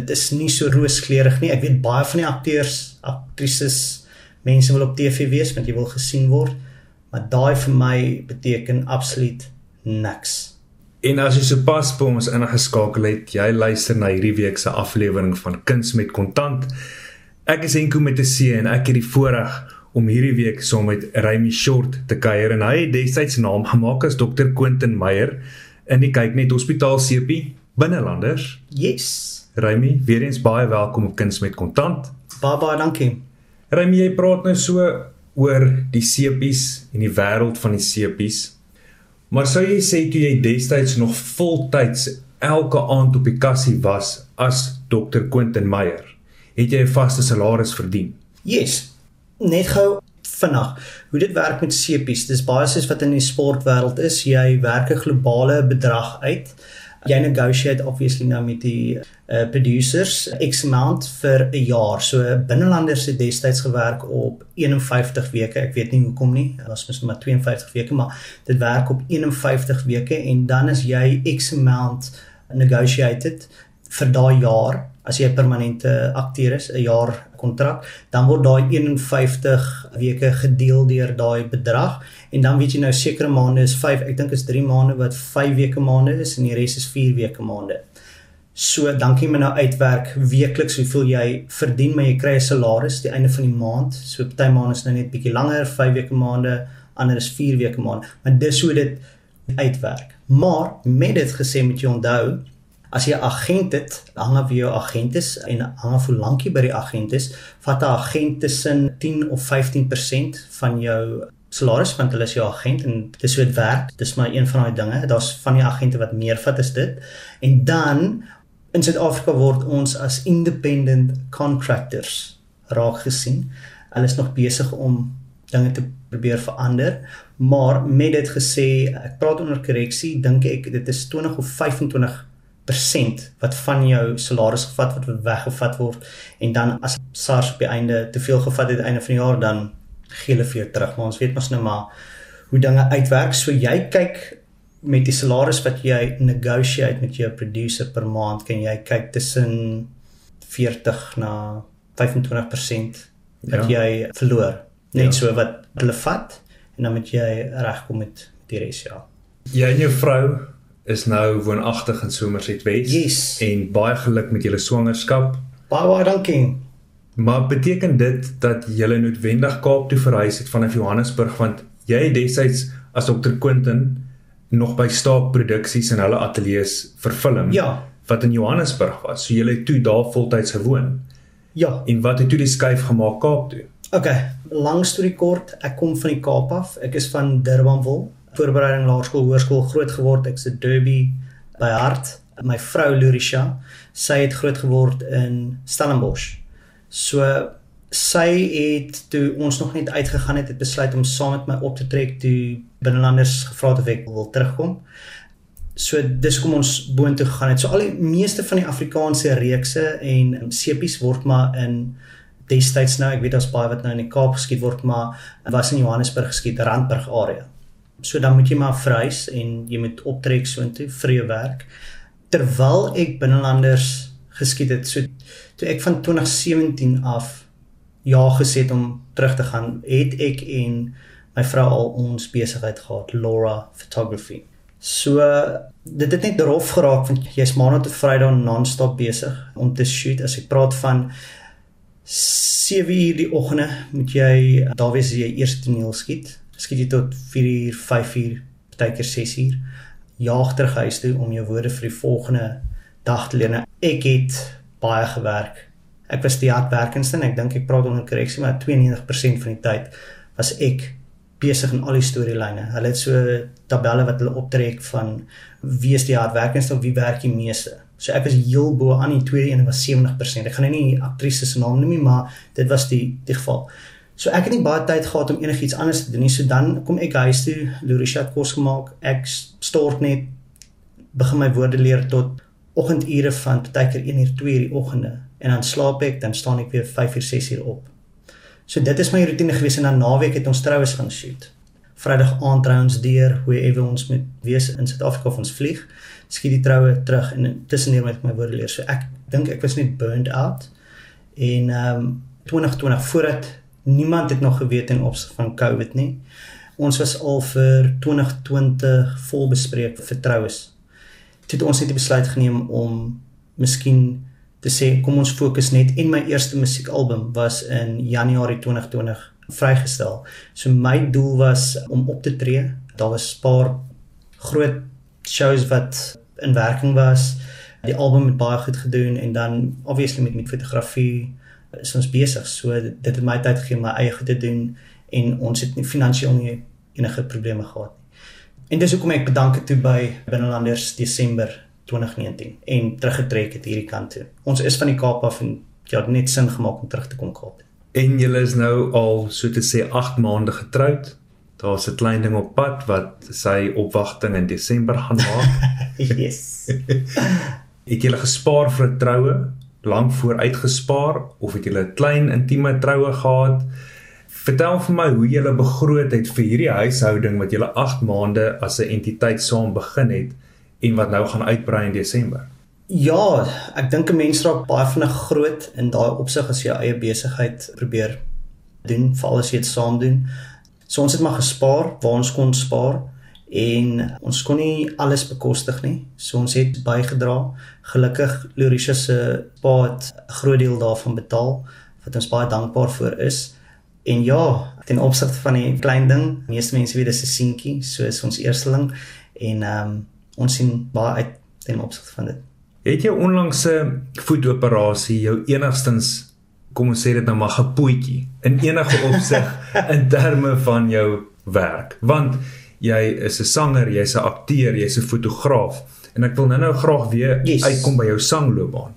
dit is nie so rooskleurig nie. Ek weet baie van die akteurs, aktrises, mense wil op TV wees want jy wil gesien word, maar daai vir my beteken absoluut niks. En as jy sopas by ons ingeskakel het, jy luister na hierdie week se aflewering van Kuns met Kontant. Ek is Enko met 'n C en ek het die voorreg om hierdie week saam met Remy Short te kuier en hy het destyds naam gemaak as Dr. Quentin Meyer in die Kyknet Hospitaal Sepie binnelanders. Yes. Remy, weer eens baie welkom op Kuns met Kontant. Baie baie dankie. Remy, jy praat nou so oor die sepies en die wêreld van die sepies. Maar sou jy sê toe jy destyds nog voltyds elke aand op die kassie was as Dr. Quentin Meyer, het jy 'n vaste salaris verdien? Yes. Net gou vinnig. Hoe dit werk met sepies, dis baie soos wat in die sportwêreld is, jy werk 'n globale bedrag uit. Jy negotiate obviously nou met die uh, producers X amount vir 'n jaar. So binnelanders het destyds gewerk op 51 weke. Ek weet nie hoekom nie. Dit was mos maar 52 weke, maar dit werk op 51 weke en dan is jy X amount negotiated vir daai jaar as jy 'n permanente akteur is, 'n jaar kontrak, dan word daai 51 weke gedeel deur daai bedrag en dan weet jy nou sekere maande is 5, ek dink is 3 maande wat 5 weke maande is en die res is 4 weke maande. So dan kan jy nou uitwerk weekliks hoeveel jy verdien, maar jy kry 'n salaris die einde van die maand. So party maande is nou net bietjie langer, 5 weke maande, ander is 4 weke maande. Maar dis hoe dit uitwerk. Maar met dit gesê moet jy onthou As jy 'n agent het, hang af wie jou agent is en hang af hoe lank jy by die agent is, vat 'n agent tussen 10 of 15% van jou salaris want hulle is jou agent en dis hoe dit werk. Dis maar een van daai dinge. Daar's van die agente wat meer vat as dit. En dan in Suid-Afrika word ons as independent contractors raak gesien. Hulle is nog besig om dinge te probeer verander, maar met dit gesê, ek praat onder korreksie, dink ek dit is 20 of 25 persent wat van jou salaris gevat word wat weggevat word en dan as SARS op die einde te veel gevat het einde van die jaar dan gee hulle vir jou terug maar ons weet mos nou maar hoe dinge uitwerk so jy kyk met die salaris wat jy negotiate met jou producer per maand kan jy kyk tussen 40 na 25% wat ja. jy verloor net ja. so wat hulle vat en dan moet jy regkom met die res ja jy en jou vrou is nou woonagtig in Somerset West yes. en baie geluk met julle swangerskap. Baie baie dankie. Maar beteken dit dat jy noodwendig Kaap toe verhuis het vanaf Johannesburg want jy het destyds as Dr Quentin nog by Staak Produksies in hulle ateljee vir film ja. wat in Johannesburg was. So jy het toe daar voltyds gewoon. Ja. En wat het toe die skuif gemaak Kaap toe? OK, lang storie kort, ek kom van die Kaap af. Ek is van Durbanville voorbereiding laerskool hoërskool groot geword. Ek's 'n derby by hart. My vrou Lurisha sy het groot geword in Stellenbosch. So sy het toe ons nog net uitgegaan het het besluit om saam met my op te trek toe binnelanders gevra het of ek wil terugkom. So dis kom ons boontoe gegaan het. So al die meeste van die Afrikaanse reekse en sepies word maar in destyds nou ek weet daar's baie wat nou in die Kaap geskied word maar was in Johannesburg geskied Randburg area So dan moet jy maar vrys en jy moet optrek soontoe vir jou werk. Terwyl ek binnelanders geskied het, so toe ek van 2017 af ja gesê het om terug te gaan, het ek en my vrou al ons besigheid gehad, Laura Photography. So dit het net rof geraak want jy's maandag tot Vrydag non-stop besig om te shoot. As ek praat van 7 uur die oggende moet jy daar wees as jy eers toneel skiet skiet jy tot 4 uur, 5 uur, partykeer 6 uur. Jaag terug huis toe om jou woorde vir die volgende dag te leer. Ek het baie gewerk. Ek was die hardwerkendste en ek dink ek praat onder korreksie, maar 92% van die tyd was ek besig in al die storielyne. Hulle het so tabelle wat hulle optrek van wie is die hardwerkendste of wie werk die meeste. So ek was heel bo aan die tweede een was 70%. Ek gaan nou nie aktrise se naam noem nie, maar dit was die die geval. So ek het nie baie tyd gehad om enigiets anders te doen nie. So dan kom ek huis toe, Lorisha kos gemaak, ek stort net begin my woorde leer tot oggendure van partykeer 1 uur 2 uur die oggende en dan slaap ek, dan staan ek weer 5 uur 6 uur op. So dit is my roetine gewees en dan naweek het ons troues gaan shoot. Vrydag aand trou ons deur, hoe ewe ons met wees in Suid-Afrika of ons vlieg, skiet die troue terug en tussendeur met my woorde leer. So ek dink ek was net burned out. En ehm um, 2020 voordat niemand het nog geweet in opsig van COVID nie. Ons was al vir 2020 volbespreek vertroues. Toe het ons net die besluit geneem om miskien te sê kom ons fokus net en my eerste musiekalbum was in Januarie 2020 vrygestel. So my doel was om op te tree. Daar was 'n paar groot shows wat in werking was. Die album het baie goed gedoen en dan obviously met met fotografie is ons besig. So dit het my tyd gegee om my eie goed te doen en ons het nie finansiëel nie enige probleme gehad nie. En dis hoekom ek bedank het toe by Binnelanders Desember 2019 en teruggetrek het hierdie kant toe. Ons is van die Kaap af en ja, het net sin gemaak om terug te kom Kaap. En julle is nou al so te sê 8 maande getroud. Daar's 'n klein ding op pad wat sy opwagting in Desember gaan maak. yes. het julle gespaar vir 'n troue? Lank vooruit gespaar of het julle 'n klein intieme troue gehad? Vertel vir my hoe julle begroot het vir hierdie huishouding wat julle 8 maande as 'n entiteit saam begin het en wat nou gaan uitbrei in Desember. Ja, ek dink 'n mens raak baie vinnig groot in daai opsig as jy eie besigheid probeer doen, veral as jy dit saam doen. So ons het maar gespaar waar ons kon spaar en ons kon nie alles bekostig nie. So ons het bygedra. Gelukkig Lorisha se pa het 'n groot deel daarvan betaal wat ons baie dankbaar vir is. En ja, ten opsigte van die klein ding, meeste mense weet dis 'n seentjie, so is ons eersteling en ehm um, ons sien baie uit ten opsigte van dit. Het jy onlangs 'n voetoperasie jou enigstens kom ons sê dit nou maar gepoetjie in enige opsig in terme van jou werk? Want jy is 'n sanger, jy's 'n akteur, jy's 'n fotograaf en ek wil nou-nou graag weer yes. uitkom by jou sangloopbaan.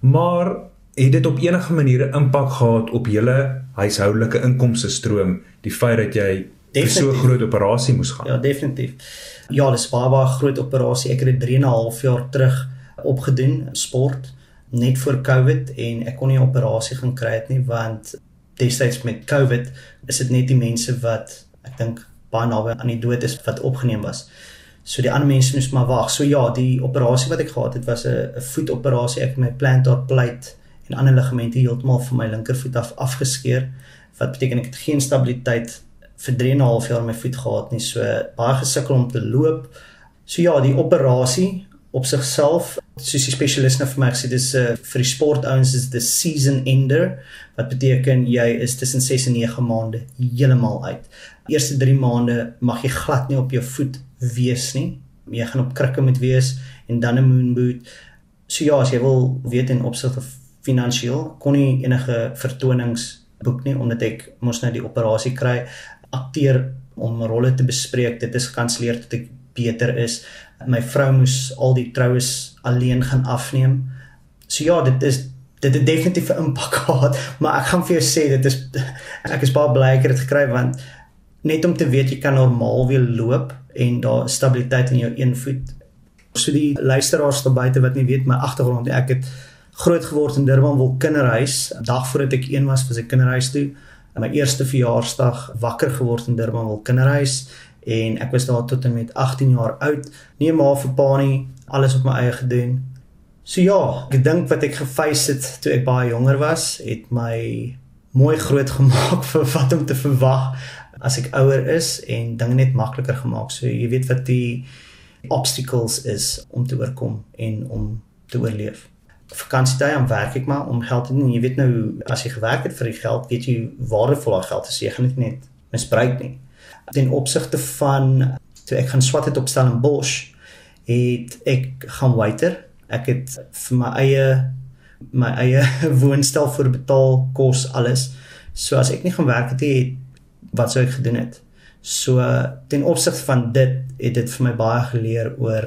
Maar het dit op enige manier 'n impak gehad op julle huishoudelike inkomste stroom die feit dat jy vir so 'n groot operasie moes gaan? Ja, definitief. Ja, dis baie baie groot operasie. Ek het dit 3 en 'n half jaar terug opgedoen sport net voor Covid en ek kon nie 'n operasie gaan kry het nie want destyds met Covid is dit net die mense wat ek dink baie naby aan die dood is wat opgeneem was. So die ander mense moes maar wag. So ja, die operasie wat ek gehad het was 'n voetoperasie. Ek het my plantar plate en ander ligamente heeltemal van my linkervoet af afgeskeur. Wat beteken ek het geen stabiliteit vir 3 en 'n half jaar my voet gehad nie. So baie gesukkel om te loop. So ja, die operasie op sigself soos die spesialiste nou vir my gesê dis 'n uh, vir die sportouens is the season ender wat beteken jy is tussen 6 en 9 maande heeltemal uit. Eerste 3 maande mag jy glad nie op jou voet wees nie. Jy gaan op krikke moet wees en dan 'n moon boot. So ja, as jy wil weet in opsigte finansiëel kon nie enige vertonings boek nie omdat ek mos nou die operasie kry akteer om rolle te bespreek. Dit is gekanselleer tot ek beter is. My vrou moes al die troues alleen gaan afneem. So ja, dit is dit het definitief 'n impak gehad, maar ek gaan vir jou sê dit is ek is baie bly ek het dit gekry want net om te weet jy kan normaal weer loop en daar stabiliteit in jou een voet. So die luisteraars daar buite wat nie weet my agtergrond, ek het groot geword in Durban wil kinderhuis. Dag voordat ek 1 was, was ek kinderhuis toe my eerste verjaarsdag wakker geword in Durban wil kinderhuis en ek was daar tot en met 18 jaar oud. Nie maar vir pa nie, alles op my eie gedoen. So ja, ek dink wat ek gefase het toe ek baie jonger was, het my mooi groot gemaak vir wat om te verwag as ek ouer is en dinge net makliker gemaak. So jy weet wat die obstacles is om te oorkom en om te oorleef vakansietyd aan werk ek maar om geld te doen. Jy weet nou as jy gewerk het vir die geld, weet jy waardevol daai geld is. Jy gaan dit net misbruik nie. In opsigte van toe ek gaan swat het op Stellenbosch, het ek gaan waiter. Ek het vir my eie my eie woonstel vir betaal, kos, alles. So as ek nie gaan werk het nie, wat sou ek gedoen het? So ten opsigte van dit het dit vir my baie geleer oor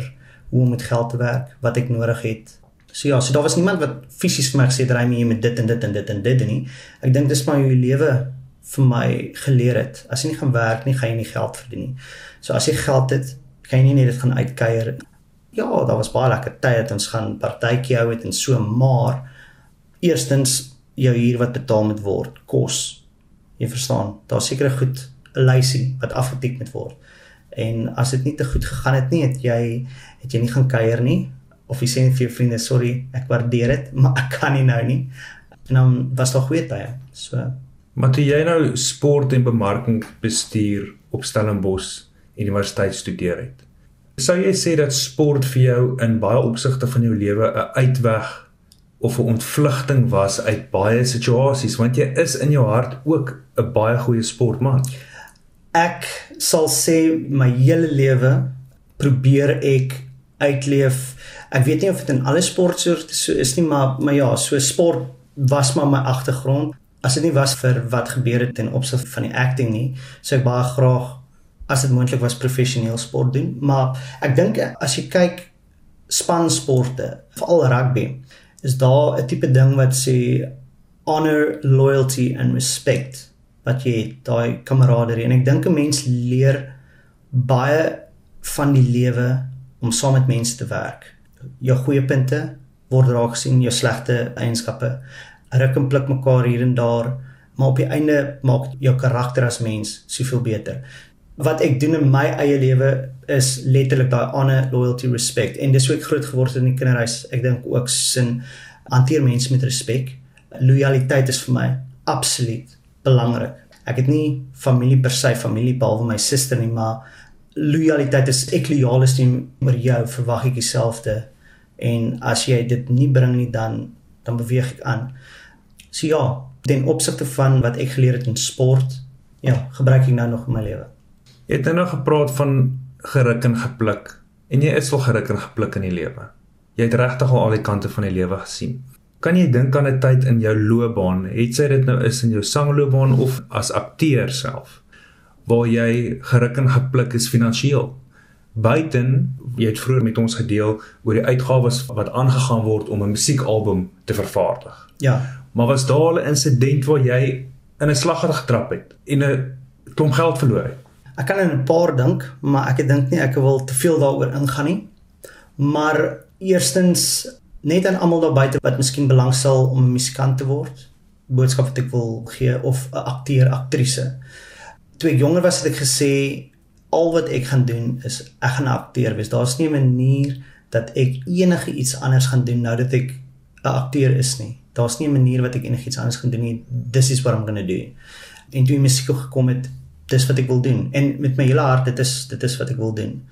hoe om met geld te werk, wat ek nodig het So ja, so daar was niemand wat fisies vir my gesê het ry mee met dit en dit en dit en dit nie. Ek dink dis maar hoe die lewe vir my geleer het. As jy nie gaan werk nie, gaan jy nie geld verdien nie. So as jy geld het, kan jy nie net dit gaan uitkuier. Ja, daar was baie lekker tye dat ons gaan partytjie hou het en so, maar eerstens jou huur wat betaal moet word, kos. Jy verstaan, daar's seker goed 'n lysie wat afgetik moet word. En as dit nie te goed gegaan het nie, het jy het jy nie gaan kuier nie of jy sê vir jou vriende sorry, ek waardeer dit, maar ek kan nie nou nie. En dan was daar goeie tye. So Maar toe jy nou sport en bemarkingsbestuur op Stellenbosch Universiteit studeer het. Sou jy sê dat sport vir jou in baie opsigte van jou lewe 'n uitweg of 'n ontvlugting was uit baie situasies want jy is in jou hart ook 'n baie goeie sportman? Ek sal sê my hele lewe probeer ek uitleef. Ek weet nie of dit in alle sportsoorte so is nie, maar maar ja, so sport was maar my agtergrond as dit nie was vir wat gebeur het ten opsigte van die acting nie, sou ek baie graag as dit moontlik was professioneel sport doen, maar ek dink as jy kyk spansporte, veral rugby, is daar 'n tipe ding wat sê honor, loyalty and respect wat jy daai kameraderie. En ek dink 'n mens leer baie van die lewe om saam met mense te werk. Jou goeie punte word raak gesien, jou slegte eienskappe ruk en pluk mekaar hier en daar, maar op die einde maak jou karakter as mens soveel beter. Wat ek doen in my eie lewe is letterlik daai honor, loyalty, respect en dis hoe ek groot geword het in die kinderhuis. Ek dink ook sin hanteer mense met respek. Loyaliteit is vir my absoluut belangrik. Ek het nie familie per se familie behalwe my suster nie, maar loyaliteit is ek loyaal is teenoor jou, verwag ek dieselfde. En as jy dit nie bring nie dan dan beweeg ek aan. So ja, ten opsigte van wat ek geleer het in sport, ja, gebruik ek nou nog in my lewe. Jy het nou gepraat van geruk en gepluk en jy is wel geruk en gepluk in die lewe. Jy het regtig al al die kante van die lewe gesien. Kan jy dink aan 'n tyd in jou loopbaan, het sy dit nou is in jou sangloopbaan of as akteur self, waar jy geruk en gepluk is finansiëel? Buiten, jy het vroeër met ons gedeel oor die uitgawes wat aangegaan word om 'n musiekalbum te vervaardig. Ja, Maar was daar 'n insident waar jy in 'n slaggat getrap het en 'n klomp geld verloor het? ek kan aan 'n paar dink, maar ek dink nie ek wil te veel daaroor ingaan nie. Maar eerstens net aan almal daar buite wat miskien belangstel om 'n musikant te word, boodskap wat ek wil gee of 'n akteur, aktrise. Toe ek jonger was het ek gesê al wat ek gaan doen is ek gaan 'n akteur wees. Daar's nie 'n manier dat ek enige iets anders gaan doen nou dat ek 'n akteur is nie daar's nie 'n manier wat ek enigiets anders kan doen nie. This is what I'm going to do. En toe musiek gekom het, dis wat ek wil doen. En met my hele hart, dit is dit is wat ek wil doen.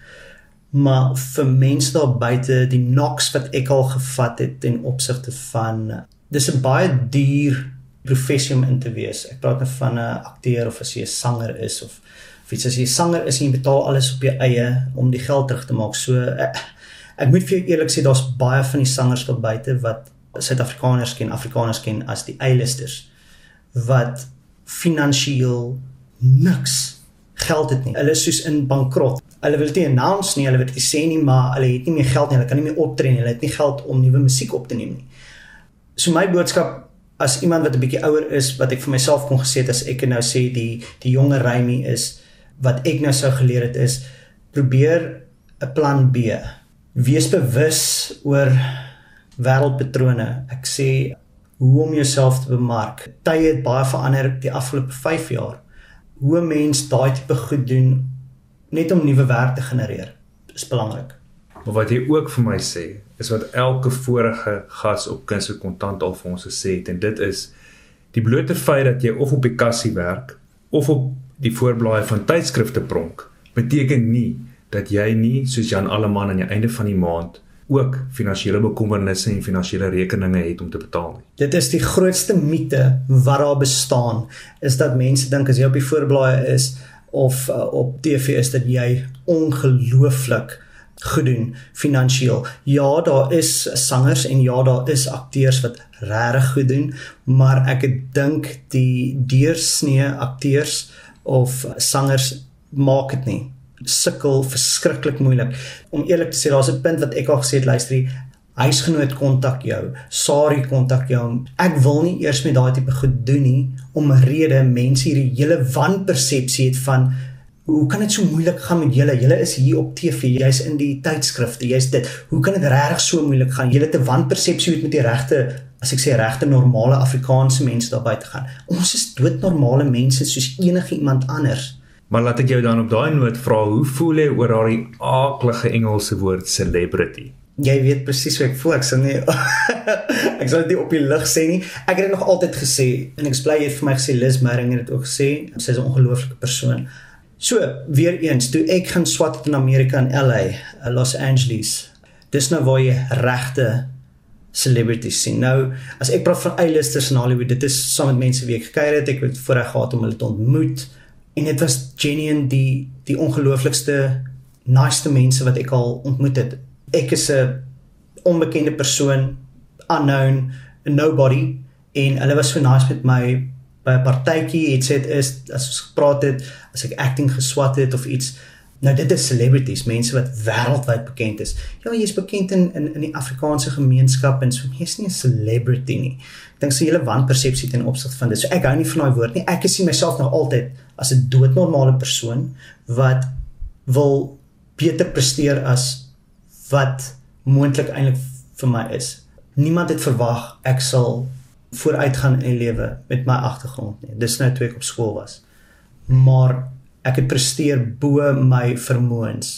Maar vir mense daar buite, die knocks wat ek al gevat het ten opsigte van dis 'n baie duur professie om in te wees. Ek praat nou van 'n akteur of as jy 'n sanger is of of iets as jy sanger is en jy betaal alles op jou eie om die geld terug te maak. So ek, ek moet vir jou eerlik sê daar's baie van die sangers daar buite wat Suid-Afrikaners ken, Afrikaners ken as die eilisters wat finansiëel niks geld het nie. Hulle is soos in bankrot. Hulle wil nie announce nie, hulle wil nie sê nie, maar hulle het nie meer geld nie, hulle kan nie meer optree nie, hulle het nie geld om nuwe musiek op te neem nie. So my boodskap as iemand wat 'n bietjie ouer is wat ek vir myself kon gesê het as ek nou sê die die jonger Remy is wat ek nou sou geleer het is probeer 'n plan B. Wees bewus oor wêreldpatrone. Ek sê hoe om jouself te bemark. Tye het baie verander die afgelope 5 jaar. Hoe 'n mens daai tipe goed doen net om nuwe werk te genereer is belangrik. Maar wat jy ook vir my sê, is wat elke vorige gas op kuns en kontant al vir ons gesê het en dit is die blote feit dat jy of op die kassie werk of op die voorblaai van tydskrifte pronk, beteken nie dat jy nie soos Jan Alleman aan die einde van die maand ook finansiële bekommernisse en finansiële rekeninge het om te betaal nie. Dit is die grootste mite wat daar bestaan, is dat mense dink as jy op die voorblaaie is of uh, op TV is dat jy ongelooflik goed doen finansiëel. Ja, daar is sangers en ja, daar is akteurs wat regtig goed doen, maar ek dink die deursnee akteurs of sangers maak dit nie sukkel verskriklik moeilik. Om eerlik te sê, daar's 'n punt wat ek al gesê het, luister, huisgenoot kontak jou, Sari kontak jou. Ek wil nie eers met daai tipe goed doen nie om 'n rede mense hierdie hele wanpersepsie het van hoe kan dit so moeilik gaan met julle? Julle is hier op TV, jy's in die tydskrifte, jy's dit. Hoe kan dit regtig so moeilik gaan? Julle te wanpersepsie met die regte as ek sê regte normale Afrikaanse mense daar buite gaan. Ons is doodnormale mense soos enige iemand anders. Maar laat ek jou dan op daai noot vra, hoe voel jy oor daai aaklige Engelse woord celebrity? jy weet presies hoe ek voel. Ek sal nie ek sal dit nie op die lig sê nie. Ek het dit nog altyd gesê en ek bly jy vir my gesê Liz Merring het dit ook gesê. Sy is 'n ongelooflike persoon. So, weer eens, toe ek gaan swat in Amerika in LA, Los Angeles. Dis nou waar jy regte celebrities sien. Nou, as ek praat van A-listers in Hollywood, dit is saam met mense wie ek gekuier het, ek het voorreg gehad om hulle te ontmoet en dit was genuine die die ongelooflikste nice mense wat ek al ontmoet het ek is 'n onbekende persoon, unknown, nobody en hulle was so nice met my by 'n partytjie, het sê dit is as ons gepraat het, as ek acting geswat het of iets. Nou dit is celebrities, mense wat wêreldwyd bekend is. Ja, jy's bekend in in in die Afrikaanse gemeenskap en so jy's nie 'n celebrity nie. Ek dink se hele wanpersepsie ten opsigte van dit. So ek hou nie van daai woord nie. Ek sien myself nog altyd as 'n doodnormale persoon wat wil beter presteer as wat moontlik eintlik vir my is. Niemand het verwag ek sal vooruitgaan in die lewe met my agtergrond nie. Dis nou toe ek op skool was. Maar ek het presteer bo my vermoëns.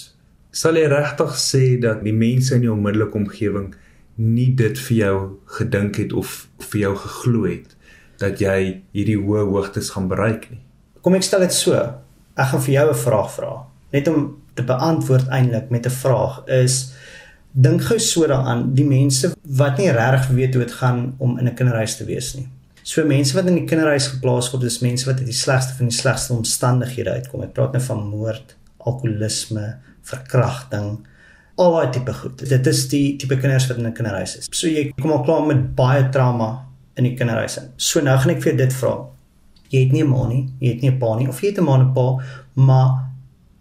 Sal jy regtig sê dat die mense in jou onmiddellike omgewing nie dit vir jou gedink het of vir jou geglo het dat jy hierdie hoë hoogtes gaan bereik nie? Kom ek stel dit so. Ek gaan vir jou 'n vraag vra. Net om te beantwoord eintlik met 'n vraag is dink gou so daaraan die mense wat nie regtig weet hoe dit gaan om in 'n kinderhuis te wees nie. So mense wat in die kinderhuis geplaas word, is mense wat uit die slegste van die slegste omstandighede uitkom. Ek praat nou van moord, alkoholisme, verkrachting, al daai tipe goed. Dit is die tipe kinders wat in 'n kinderhuis is. So jy kom al klaar met baie trauma in die kinderhuis in. So nou gaan ek vir dit vra. Jy het nie 'n ma nie, jy het nie 'n pa nie of jy het 'n ma en 'n pa, maar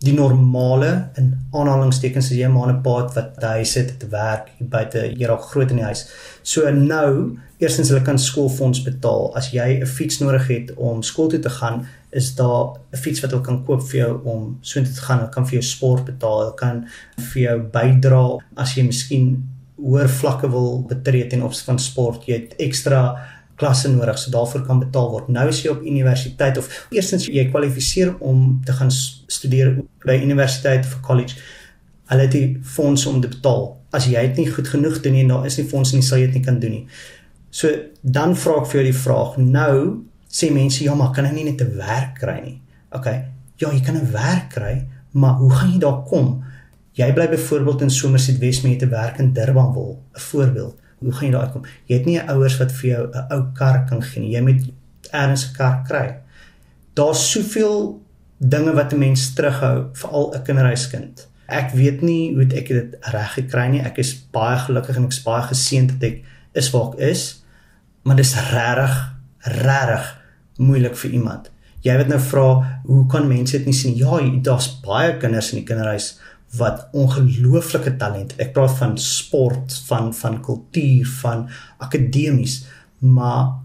die normale in aanhalingstekens as jy maar 'n paat wat hy sit te werk buite hier al groot in die huis. So nou, eerstens hulle kan skoolfonds betaal. As jy 'n fiets nodig het om skool toe te gaan, is daar 'n fiets wat hulle kan koop vir jou om so intoe te gaan. Hulle kan vir jou sport betaal, hulle kan vir jou bydra as jy miskien hoër vlakke wil betree ten opsigte van sport. Jy het ekstra klasse nodig so daarvoor kan betaal word. Nou is jy op universiteit of eerstens jy kwalifiseer om te gaan studeer by universiteit of college. Hulle het die fonds om te betaal. As jy dit nie goed genoeg doen nie, daar is nie fonds nie, sal jy dit nie kan doen nie. So dan vra ek vir jou die vraag. Nou sê mense ja, maar kan ek nie net 'n werk kry nie? OK. Ja, jy kan 'n werk kry, maar hoe gaan jy daar kom? Jy bly byvoorbeeld in Somerset West met 'n werk in Durban wil, 'n voorbeeld hoe gaan jy daar uitkom? Jy het nie ouers wat vir jou 'n ou kar kan gee nie. Jy moet eers 'n kar kry. Daar's soveel dinge wat 'n mens terughou, veral 'n kinderhuiskind. Ek weet nie hoe ek dit reg gekry nie. Ek is baie gelukkig en ek is baie geseënd dat ek is waar ek is. Maar dis regtig regtig moeilik vir iemand. Jy weet nou vra, hoe kan mense dit nie sien? Ja, daar's baie kinders in die kinderhuis wat ongelooflike talent. Ek praat van sport, van van kultuur, van akademies, maar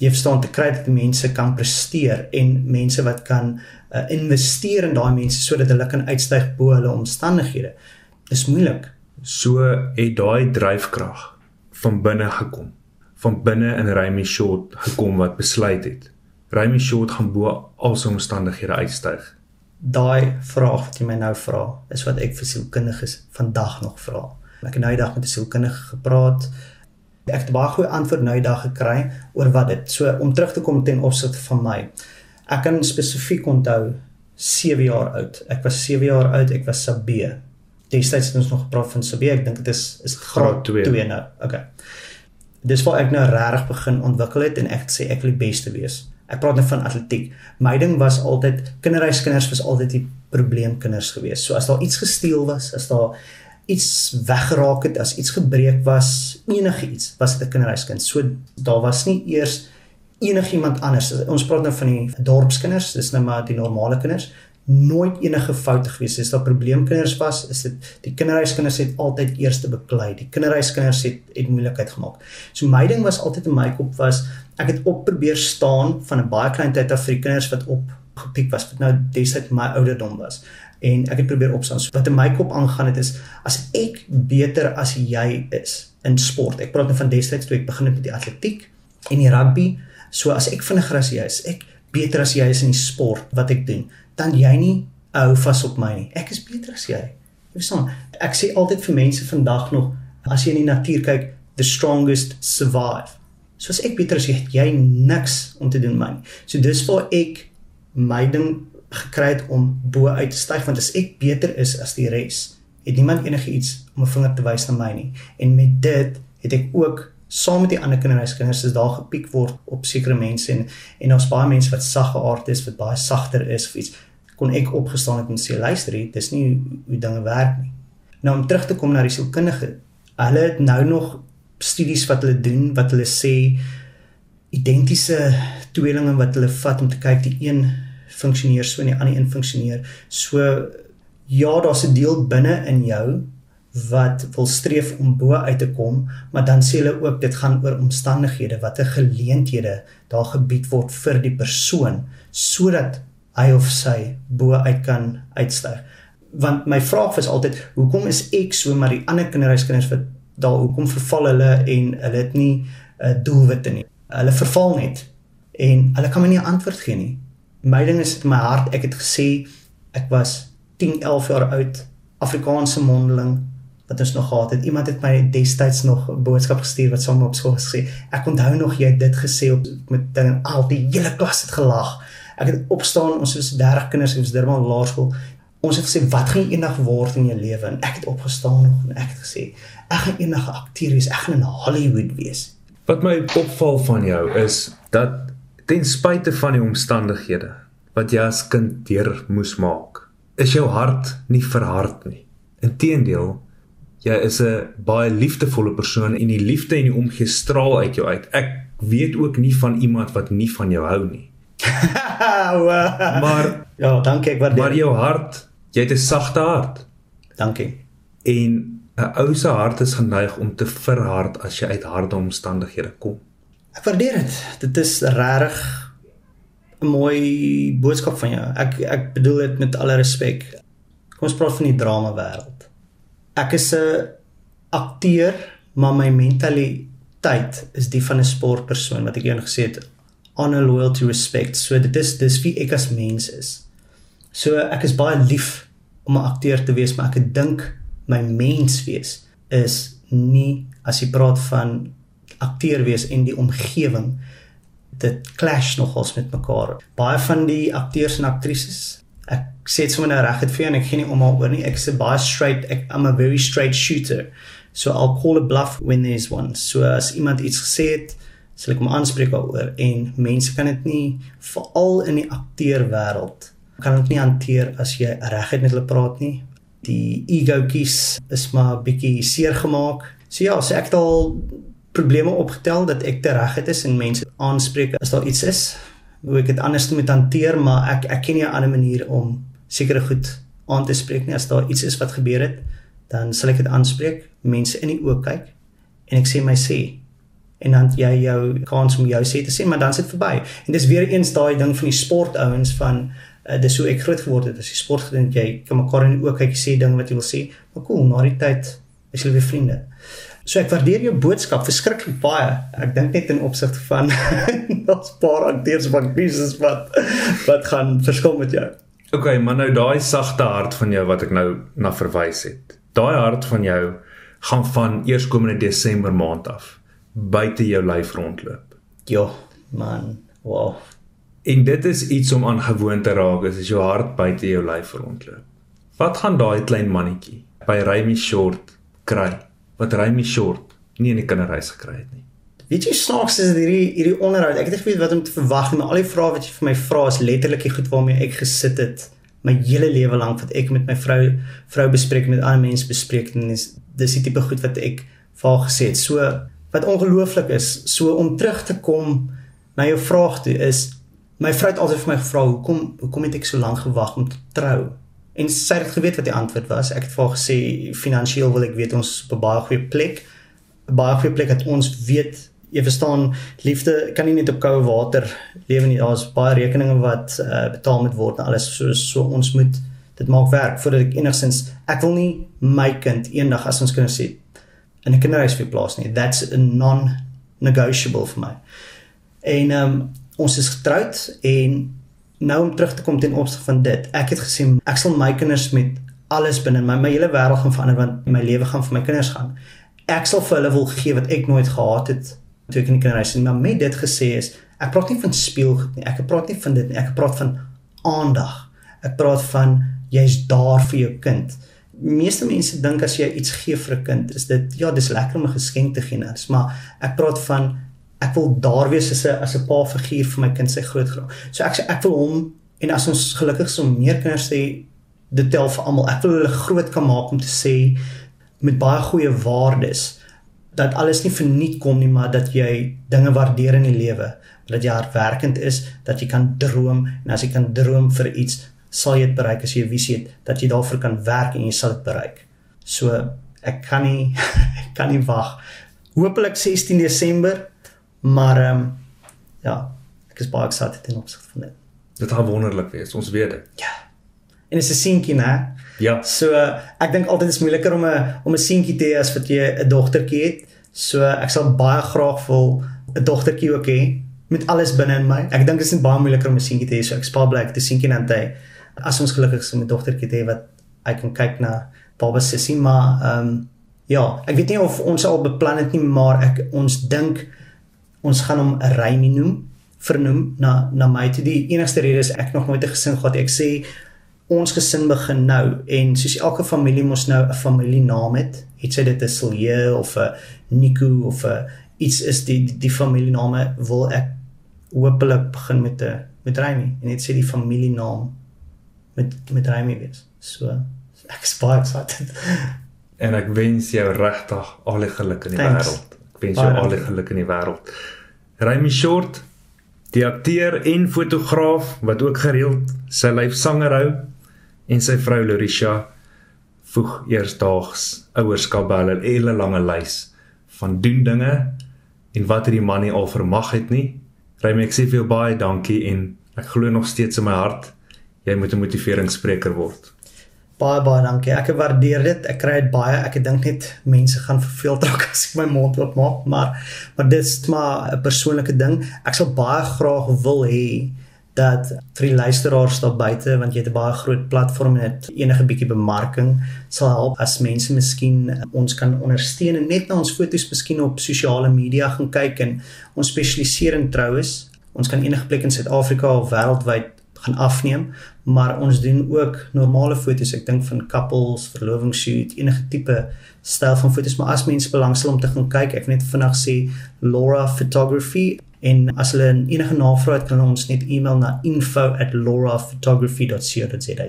jy verstaan te kry dat mense kan presteer en mense wat kan uh, investeer in daai mense sodat hulle kan uitstyg bo hulle omstandighede. Dis moeilik. So het daai dryfkrag van binne gekom. Van binne in Remy Short gekom wat besluit het. Remy Short gaan bo al sy omstandighede uitstyg daai vraag wat jy my nou vra, is wat ek vir sielkundiges vandag nog vra. Ek het nou die dag met 'n sielkundige gepraat. Ek het baie goeie antwoord nou die dag gekry oor wat dit. So om terug te kom ten opsigte van my. Ek kan spesifiek onthou 7 jaar oud. Ek was 7 jaar oud, ek was Sabee. Destyds het ons nog gepraat van Sabee. Ek dink dit is is graad 2 nou. Okay. Dis waar ek nou regtig begin ontwikkel het en ek sê ek wil die beste wees. Ek praat net van atletiek. My ding was altyd kinderhuiskinders was altyd die probleemkinders gewees. So as daar iets gesteel was, as daar iets weggeraak het, as iets gebreek was, enigiets, was dit 'n kinderhuiskind. So daar was nie eers enigiemand anders. Ons praat nou van die dorpskinders, dis nou maar die normale kinders nooit enige foute gewees. Is daar probleemkinders was is dit die kinderhuiskinders het altyd eerste beklei. Die kinderhuiskinders het het moeilikheid gemaak. So my ding was altyd in my kop was ek het op probeer staan van 'n baie klein tyd af vir die kinders wat op gepiek was wat nou destyds my ouderdom was. En ek het probeer opstaan. So wat in my kop aangaan het is as ek beter as jy is in sport ek praat nou van destyds toe ek begin het met die atletiek en die rugby so as ek vinniger as jy is ek beter as jy is in die sport wat ek doen dan jy nie hou vas op my nie. Ek is beter as jy. Jy verstaan? Ek sê altyd vir mense vandag nog, As jy in die natuur kyk, the strongest survive. So as ek beter is, jy het jy niks om te doen man. So dis waar ek my ding gekry het om bo uit te styg want as ek beter is as die res, het niemand enigiets om 'n vinger te wys na my nie. En met dit het ek ook saam met die ander kinderhuiskinders is daar gepiek word op sekere mense en en daar's baie mense wat sagge aard is, wat baie sagter is of iets. Kon ek opgestaan het en sê luister hier, dis nie hoe dinge werk nie. Nou om terug te kom na die sielkundige, hulle het nou nog studies wat hulle doen wat hulle sê identiese tweelinge wat hulle vat om te kyk die een funksioneer so en die ander een funksioneer so. Ja daar's 'n deel binne in jou wat wil streef om bo uit te kom, maar dan sê hulle ook dit gaan oor omstandighede wat 'n geleenthede daar gebied word vir die persoon sodat hy of sy bo uit kan uitstyg. Want my vraag was altyd, hoekom is ek so maar die ander kinderhuiskinders wat daar hoekom verval hulle en hulle het nie 'n uh, doelwitte nie. Hulle verval net en hulle kan my nie 'n antwoord gee nie. My ding is in my hart, ek het gesê ek was 10, 11 jaar oud, Afrikaanse mondeling wat ons nog gehad het. Iemand het my destyds nog 'n boodskap gestuur wat saam op skool gesê, ek onthou nog jy het dit gesê op met ding al die hele klas het gelag. Ek het opstaan, ons was 30 kinders, ons dermal laerskool. Ons het gesê wat gaan jy eendag word in jou lewe? En ek het opgestaan nog en ek het gesê ek gaan eendag 'n akteur wees, ek gaan in Hollywood wees. Wat my opval van jou is dat ten spyte van die omstandighede wat jy as kind deur moes maak, is jou hart nie verhard nie. Inteendeel, jy is 'n baie liefdevolle persoon en die liefde en die omgee straal uit jou uit. Ek weet ook nie van iemand wat nie van jou hou nie. maar ja, dankie ek waardeer. Maar jou hart, jy het 'n sagte hart. Dankie. En 'n ou se hart is geneig om te verhard as jy uit harde omstandighede kom. Ek waardeer dit. Dit is regtig 'n mooi boodskap van jou. Ek ek bedoel dit met alle respek. Kom ons praat van die drama wêreld ek is 'n akteur, maar my mentaliteit is die van 'n sportpersoon wat ek eendag gesê het honor loyalty respect. So dit is dis wie ek as mens is. So ek is baie lief om 'n akteur te wees, maar ek dink my mens wees is nie as jy praat van akteur wees en die omgewing dit clash nogals met mekaar. Baie van die akteurs en aktrises ek sê dit sommer nou reg het vir jou en ek gee nie om al oor nie. Ek sê baie straight. Ek I'm a very straight shooter. So I'll call a bluff when there's one. So as iemand iets gesê het, sal ek hom aanspreek daaroor en mense kan dit nie veral in die akteurwêreld kan dit nie hanteer as jy regheid met hulle praat nie. Die egoetjies is maar bietjie seer gemaak. So ja, so ek al probleme opgetel dat ek te regheid is en mense aanspreek as daar iets is hoe ek dit anders moet hanteer, maar ek ek ken nie 'n ander manier om sekere goed aan te spreek nie. As daar iets is wat gebeur het, dan sal ek dit aanspreek, mense in die oë kyk en ek sê my sê en dan jy jou kans om jou sê te sê, maar dan sit verby. En dis weer eens daai ding van die sportouens van uh, dis hoe ek groot geword het as jy sport het, jy kan mekaar in die oë kyk, sê dinge wat jy wil sê. Maar cool, na die tyd is julle weer vriende. So ek waardeer jou boodskap verskriklik baie. Ek dink net in opsigte van ons paar akteurs van krisis wat wat gaan verskil met jou. OK, maar nou daai sagte hart van jou wat ek nou na verwys het. Daai hart van jou gaan van eerskomende Desember maand af buite jou lyf rondloop. Ja, man. Wow. En dit is iets om aan gewoon te raak as jou hart buite jou lyf rondloop. Wat gaan daai klein mannetjie by Remy Short kry? Wat Remy Short nie in die kinderhuis gekry het nie. Weet jy snaaks is hierdie hierdie onderhoud. Ek het nie geweet wat om te verwag nie, maar al die vrae wat jy vir my vra is letterlik die goed waarmee ek gesit het my hele lewe lank wat ek met my vrou vrou bespreek met ander mense bespreek en dis dis die tipe goed wat ek vir haar gesê het. So wat ongelooflik is, so om terug te kom na jou vraag toe is my vrou het altyd vir my gevra hoekom hoekom het ek so lank gewag om te trou? En sy het geweet wat die antwoord was. Ek het vir haar gesê finansiëel wil ek weet ons op 'n baie goeie plek. 'n Baie goeie plek dat ons weet jy verstaan liefde kan nie net op koue water lewe nie. Daar's baie rekeninge wat uh, betaal moet word en alles so so ons moet dit maak werk voordat ek enigsins ek wil nie my kind eendag as ons kinders sê in 'n kinderhuis vir plaas nie. That's a non negotiable vir my. En um, ons is getroud en nou om terug te kom ten opsigte van dit. Ek het gesê ek sal my kinders met alles binne my my hele wêreld gaan verander want my lewe gaan vir my kinders gaan. ek sal vir hulle wil gee wat ek nooit gehad het toe ek in die kinderhuis was. Maar met dit gesê is, ek praat nie van speelgoed nie. Ek praat nie van dit nie. Ek praat van aandag. Ek praat van jy's daar vir jou kind. Meeste mense dink as jy iets gee vir 'n kind, is dit ja, dis lekker om 'n geskenk te gee, maar ek praat van ek wil daar wees as 'n as 'n pa figuur vir my kind se groot graag. So ek sê ek wil hom en as ons gelukkig is om meer kinders hê, dit tel vir almal. Ek wil hulle groot kan maak om te sê met baie goeie waardes dat alles nie verniet kom nie, maar dat jy dinge waardeer in die lewe, dat jy hardwerkend is, dat jy kan droom en as jy kan droom vir iets, sal jy dit bereik as jy 'n visie het dat jy daarvoor kan werk en jy sal dit bereik. So ek kan nie ek kan nie wag. Hoopelik 16 Desember, maar ehm um, ja, ek is baie excited in opsig van dit. Dit gaan wonderlik wees, ons weet dit. Ja. En dit is 'n seentjie, né? Ja. So ek dink altyd is moeiliker om 'n om 'n seentjie te hê as wat jy 'n dogtertjie het. So ek sal baie graag wil 'n dogtertjie ook hê met alles binne in my. Ek dink dit is net baie moeiliker om 'n seentjie te hê, so ek spaar bly ek 'n seentjie dan te as ons gelukkig is om 'n dogtertjie te hê wat hy kan kyk na baba sissie maar ehm um, ja, ek weet nie of ons al beplan het nie, maar ek ons dink ons gaan hom Remy noem, vernoem na na my toe. Die enigste rede is ek nog nooit 'n gesin gehad. Ek sê ons gesin begin nou en soos elke familie mos nou 'n familienaam het, het sy dit 'n Silje of 'n Nico of 'n iets is die die, die familiename wil ek hopelik begin met 'n met Remy en net sê die familienaam met met Remy wees. So ek is baie excited. En ek wens jou regtig al die geluk in die wêreld. Wens jou al die geluk in die wêreld. Remy Short, die akteur en fotograaf wat ook gereeld sy lyf sanger hou en sy vrou Lorisha voeg eersdaags ouerskap by hulle hele lange lys van doen dinge en wat hierdie man nie al vermag het nie. Remy, ek sê vir jou baie dankie en ek glo nog steeds in my hart jy moet 'n motiveringsspreker word. Baie baie dankie. Ek waardeer dit. Ek kry dit baie. Ek dink net mense gaan verveeld raak as ek my mond oop maak, maar maar dit is maar 'n persoonlike ding. Ek sal baie graag wil hê dat vir die luisteraars daar buite want jy het 'n baie groot platform en dit enige bietjie bemarking sal help as mense miskien ons kan ondersteun en net na ons foto's miskien op sosiale media gaan kyk en ons spesialiseer in troues. Ons kan enige plek in Suid-Afrika of wêreldwyd gaan afneem, maar ons doen ook normale foto's. Ek dink van couples, verlovingsshoot, enige tipe styl van foto's, maar as mense belangstel om te gaan kyk, ek net vinnig sê Laura Photography en as hulle enige navrae het, kan hulle ons net e-mail na info@lauraphotography.co.za.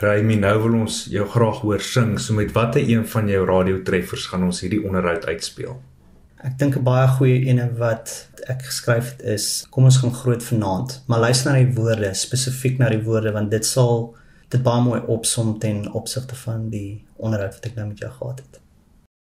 Remy, nou wil ons jou graag hoor sing. So met watter een van jou radiotreffers gaan ons hierdie onderhoud uitspeel? Ek dink 'n baie goeie ene wat ek geskryf het is Kom ons gaan groot vanaand, maar luister na die woorde, spesifiek na die woorde want dit sal dit baie mooi opsom ten opsigte van die onderhoud wat ek nou met jou gehad het.